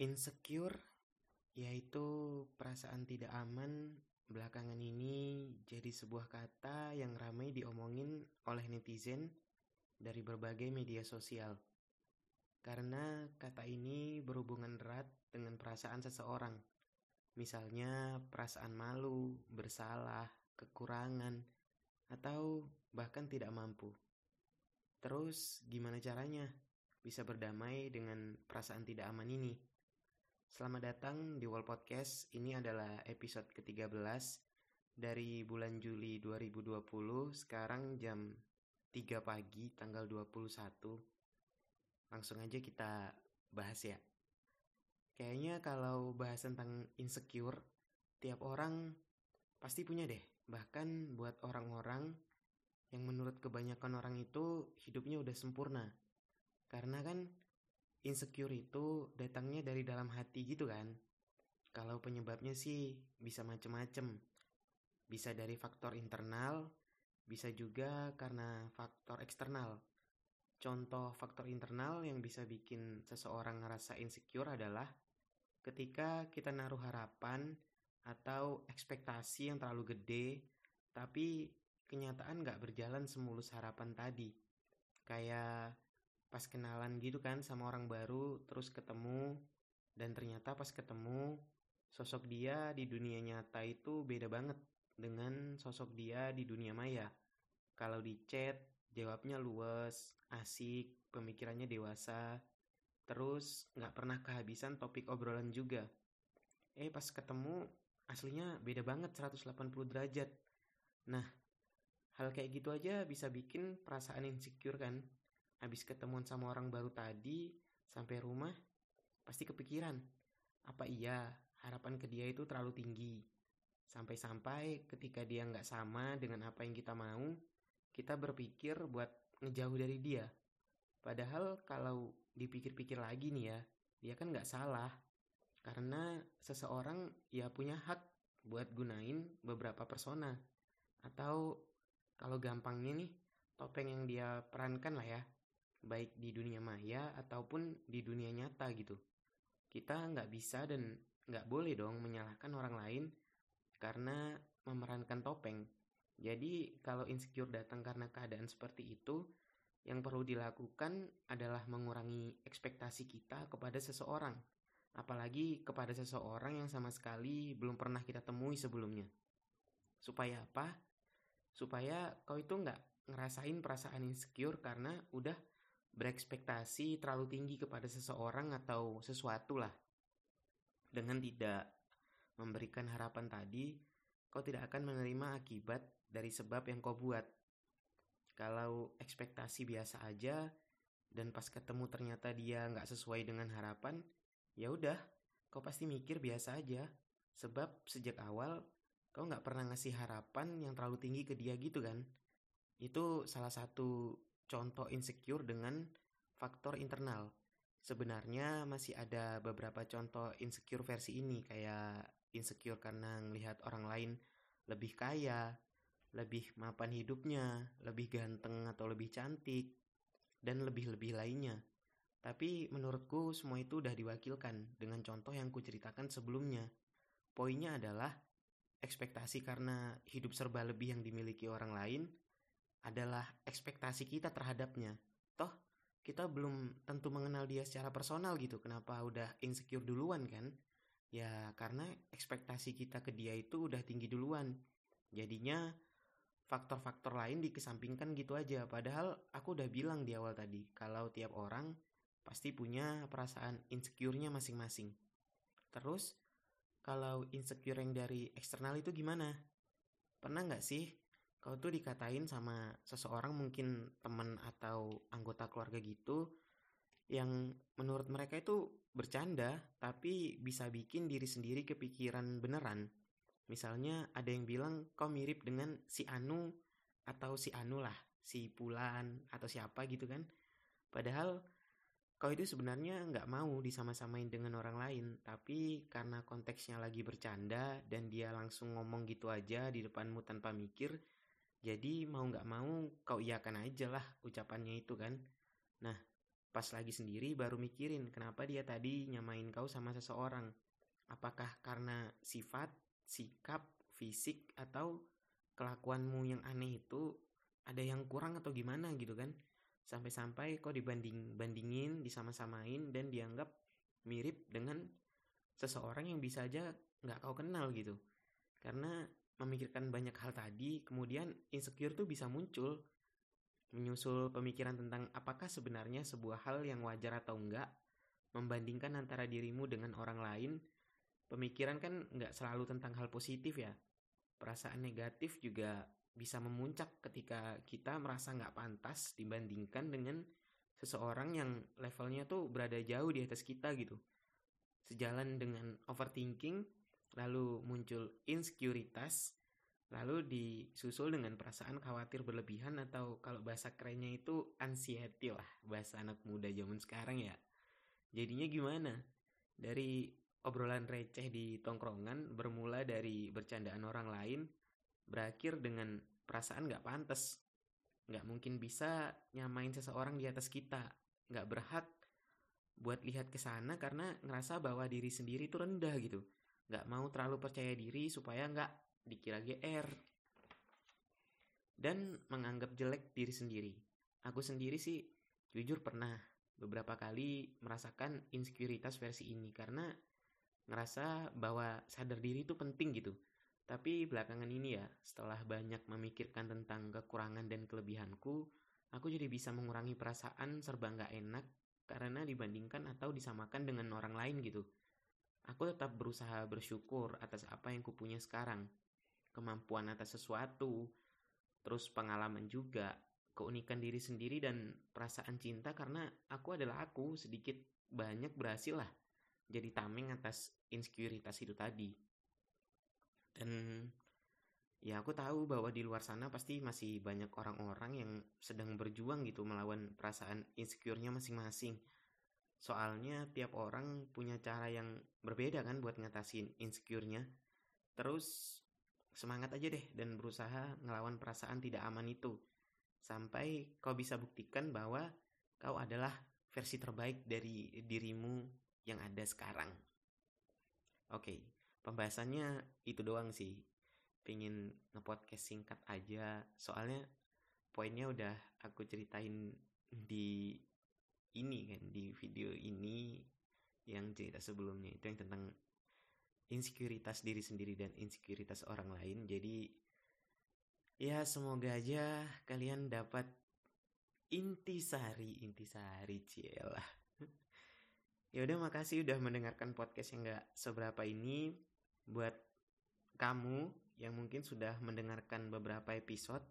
Insecure yaitu perasaan tidak aman belakangan ini jadi sebuah kata yang ramai diomongin oleh netizen dari berbagai media sosial. Karena kata ini berhubungan erat dengan perasaan seseorang. Misalnya perasaan malu, bersalah, kekurangan, atau bahkan tidak mampu. Terus gimana caranya bisa berdamai dengan perasaan tidak aman ini? Selamat datang di Wall Podcast. Ini adalah episode ke-13 dari bulan Juli 2020. Sekarang jam 3 pagi tanggal 21. Langsung aja kita bahas ya. Kayaknya kalau bahas tentang insecure, tiap orang pasti punya deh. Bahkan buat orang-orang yang menurut kebanyakan orang itu hidupnya udah sempurna. Karena kan insecure itu datangnya dari dalam hati gitu kan. Kalau penyebabnya sih bisa macem-macem. Bisa dari faktor internal, bisa juga karena faktor eksternal. Contoh faktor internal yang bisa bikin seseorang ngerasa insecure adalah ketika kita naruh harapan atau ekspektasi yang terlalu gede, tapi kenyataan nggak berjalan semulus harapan tadi. Kayak pas kenalan gitu kan sama orang baru terus ketemu dan ternyata pas ketemu sosok dia di dunia nyata itu beda banget dengan sosok dia di dunia maya. Kalau di chat jawabnya luas, asik, pemikirannya dewasa, terus nggak pernah kehabisan topik obrolan juga. Eh pas ketemu aslinya beda banget 180 derajat. Nah, hal kayak gitu aja bisa bikin perasaan insecure kan habis ketemuan sama orang baru tadi sampai rumah pasti kepikiran apa iya harapan ke dia itu terlalu tinggi. Sampai-sampai ketika dia nggak sama dengan apa yang kita mau kita berpikir buat ngejauh dari dia. Padahal kalau dipikir-pikir lagi nih ya dia kan nggak salah. Karena seseorang ya punya hak buat gunain beberapa persona. Atau kalau gampangnya nih topeng yang dia perankan lah ya baik di dunia maya ataupun di dunia nyata gitu. Kita nggak bisa dan nggak boleh dong menyalahkan orang lain karena memerankan topeng. Jadi kalau insecure datang karena keadaan seperti itu, yang perlu dilakukan adalah mengurangi ekspektasi kita kepada seseorang. Apalagi kepada seseorang yang sama sekali belum pernah kita temui sebelumnya. Supaya apa? Supaya kau itu nggak ngerasain perasaan insecure karena udah berekspektasi terlalu tinggi kepada seseorang atau sesuatu lah. Dengan tidak memberikan harapan tadi, kau tidak akan menerima akibat dari sebab yang kau buat. Kalau ekspektasi biasa aja dan pas ketemu ternyata dia nggak sesuai dengan harapan, ya udah, kau pasti mikir biasa aja. Sebab sejak awal kau nggak pernah ngasih harapan yang terlalu tinggi ke dia gitu kan. Itu salah satu contoh insecure dengan faktor internal. Sebenarnya masih ada beberapa contoh insecure versi ini kayak insecure karena melihat orang lain lebih kaya, lebih mapan hidupnya, lebih ganteng atau lebih cantik, dan lebih-lebih lainnya. Tapi menurutku semua itu udah diwakilkan dengan contoh yang kuceritakan sebelumnya. Poinnya adalah ekspektasi karena hidup serba lebih yang dimiliki orang lain adalah ekspektasi kita terhadapnya. Toh, kita belum tentu mengenal dia secara personal gitu. Kenapa udah insecure duluan kan? Ya, karena ekspektasi kita ke dia itu udah tinggi duluan. Jadinya, faktor-faktor lain dikesampingkan gitu aja. Padahal aku udah bilang di awal tadi, kalau tiap orang pasti punya perasaan insecure-nya masing-masing. Terus, kalau insecure yang dari eksternal itu gimana? Pernah nggak sih kau tuh dikatain sama seseorang mungkin teman atau anggota keluarga gitu yang menurut mereka itu bercanda tapi bisa bikin diri sendiri kepikiran beneran. Misalnya ada yang bilang kau mirip dengan si Anu atau si Anu lah, si Pulan atau siapa gitu kan. Padahal kau itu sebenarnya nggak mau disama-samain dengan orang lain, tapi karena konteksnya lagi bercanda dan dia langsung ngomong gitu aja di depanmu tanpa mikir, jadi mau nggak mau kau iakan aja lah ucapannya itu kan. Nah, Pas lagi sendiri baru mikirin kenapa dia tadi nyamain kau sama seseorang. Apakah karena sifat, sikap, fisik, atau kelakuanmu yang aneh itu ada yang kurang atau gimana gitu kan. Sampai-sampai kau dibanding-bandingin, disama-samain, dan dianggap mirip dengan seseorang yang bisa aja nggak kau kenal gitu. Karena memikirkan banyak hal tadi, kemudian insecure tuh bisa muncul menyusul pemikiran tentang apakah sebenarnya sebuah hal yang wajar atau enggak, membandingkan antara dirimu dengan orang lain, pemikiran kan nggak selalu tentang hal positif ya. Perasaan negatif juga bisa memuncak ketika kita merasa nggak pantas dibandingkan dengan seseorang yang levelnya tuh berada jauh di atas kita gitu. Sejalan dengan overthinking, lalu muncul insekuritas, Lalu disusul dengan perasaan khawatir berlebihan atau kalau bahasa kerennya itu anxiety lah, bahasa anak muda zaman sekarang ya. Jadinya gimana? Dari obrolan receh di tongkrongan bermula dari bercandaan orang lain, berakhir dengan perasaan gak pantas. Gak mungkin bisa nyamain seseorang di atas kita. Gak berhak buat lihat ke sana karena ngerasa bahwa diri sendiri itu rendah gitu. Gak mau terlalu percaya diri supaya gak dikira GR, dan menganggap jelek diri sendiri. Aku sendiri sih jujur pernah beberapa kali merasakan insekuritas versi ini karena ngerasa bahwa sadar diri itu penting gitu. Tapi belakangan ini ya, setelah banyak memikirkan tentang kekurangan dan kelebihanku, aku jadi bisa mengurangi perasaan serba nggak enak karena dibandingkan atau disamakan dengan orang lain gitu. Aku tetap berusaha bersyukur atas apa yang kupunya sekarang kemampuan atas sesuatu, terus pengalaman juga, keunikan diri sendiri dan perasaan cinta karena aku adalah aku sedikit banyak berhasil lah jadi tameng atas insekuritas itu tadi. Dan ya aku tahu bahwa di luar sana pasti masih banyak orang-orang yang sedang berjuang gitu melawan perasaan insecure-nya masing-masing. Soalnya tiap orang punya cara yang berbeda kan buat ngatasin insecure-nya. Terus semangat aja deh dan berusaha ngelawan perasaan tidak aman itu. Sampai kau bisa buktikan bahwa kau adalah versi terbaik dari dirimu yang ada sekarang. Oke, pembahasannya itu doang sih. Pengen ngepodcast singkat aja, soalnya poinnya udah aku ceritain di ini kan, di video ini yang cerita sebelumnya itu yang tentang insekuritas diri sendiri dan insekuritas orang lain. Jadi ya semoga aja kalian dapat intisari intisari cielah. ya udah makasih udah mendengarkan podcast yang gak seberapa ini buat kamu yang mungkin sudah mendengarkan beberapa episode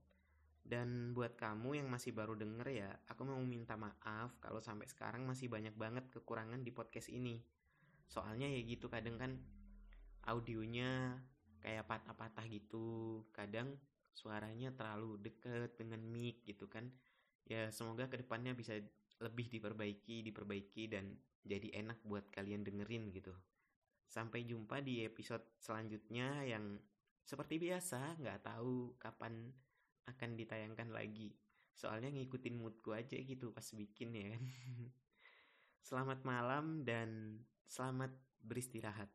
dan buat kamu yang masih baru denger ya, aku mau minta maaf kalau sampai sekarang masih banyak banget kekurangan di podcast ini. Soalnya ya gitu kadang kan audionya kayak patah-patah gitu. Kadang suaranya terlalu deket dengan mic gitu kan. Ya semoga ke depannya bisa lebih diperbaiki diperbaiki dan jadi enak buat kalian dengerin gitu. Sampai jumpa di episode selanjutnya yang seperti biasa nggak tahu kapan akan ditayangkan lagi. Soalnya ngikutin moodku aja gitu pas bikin ya kan. Selamat malam dan selamat beristirahat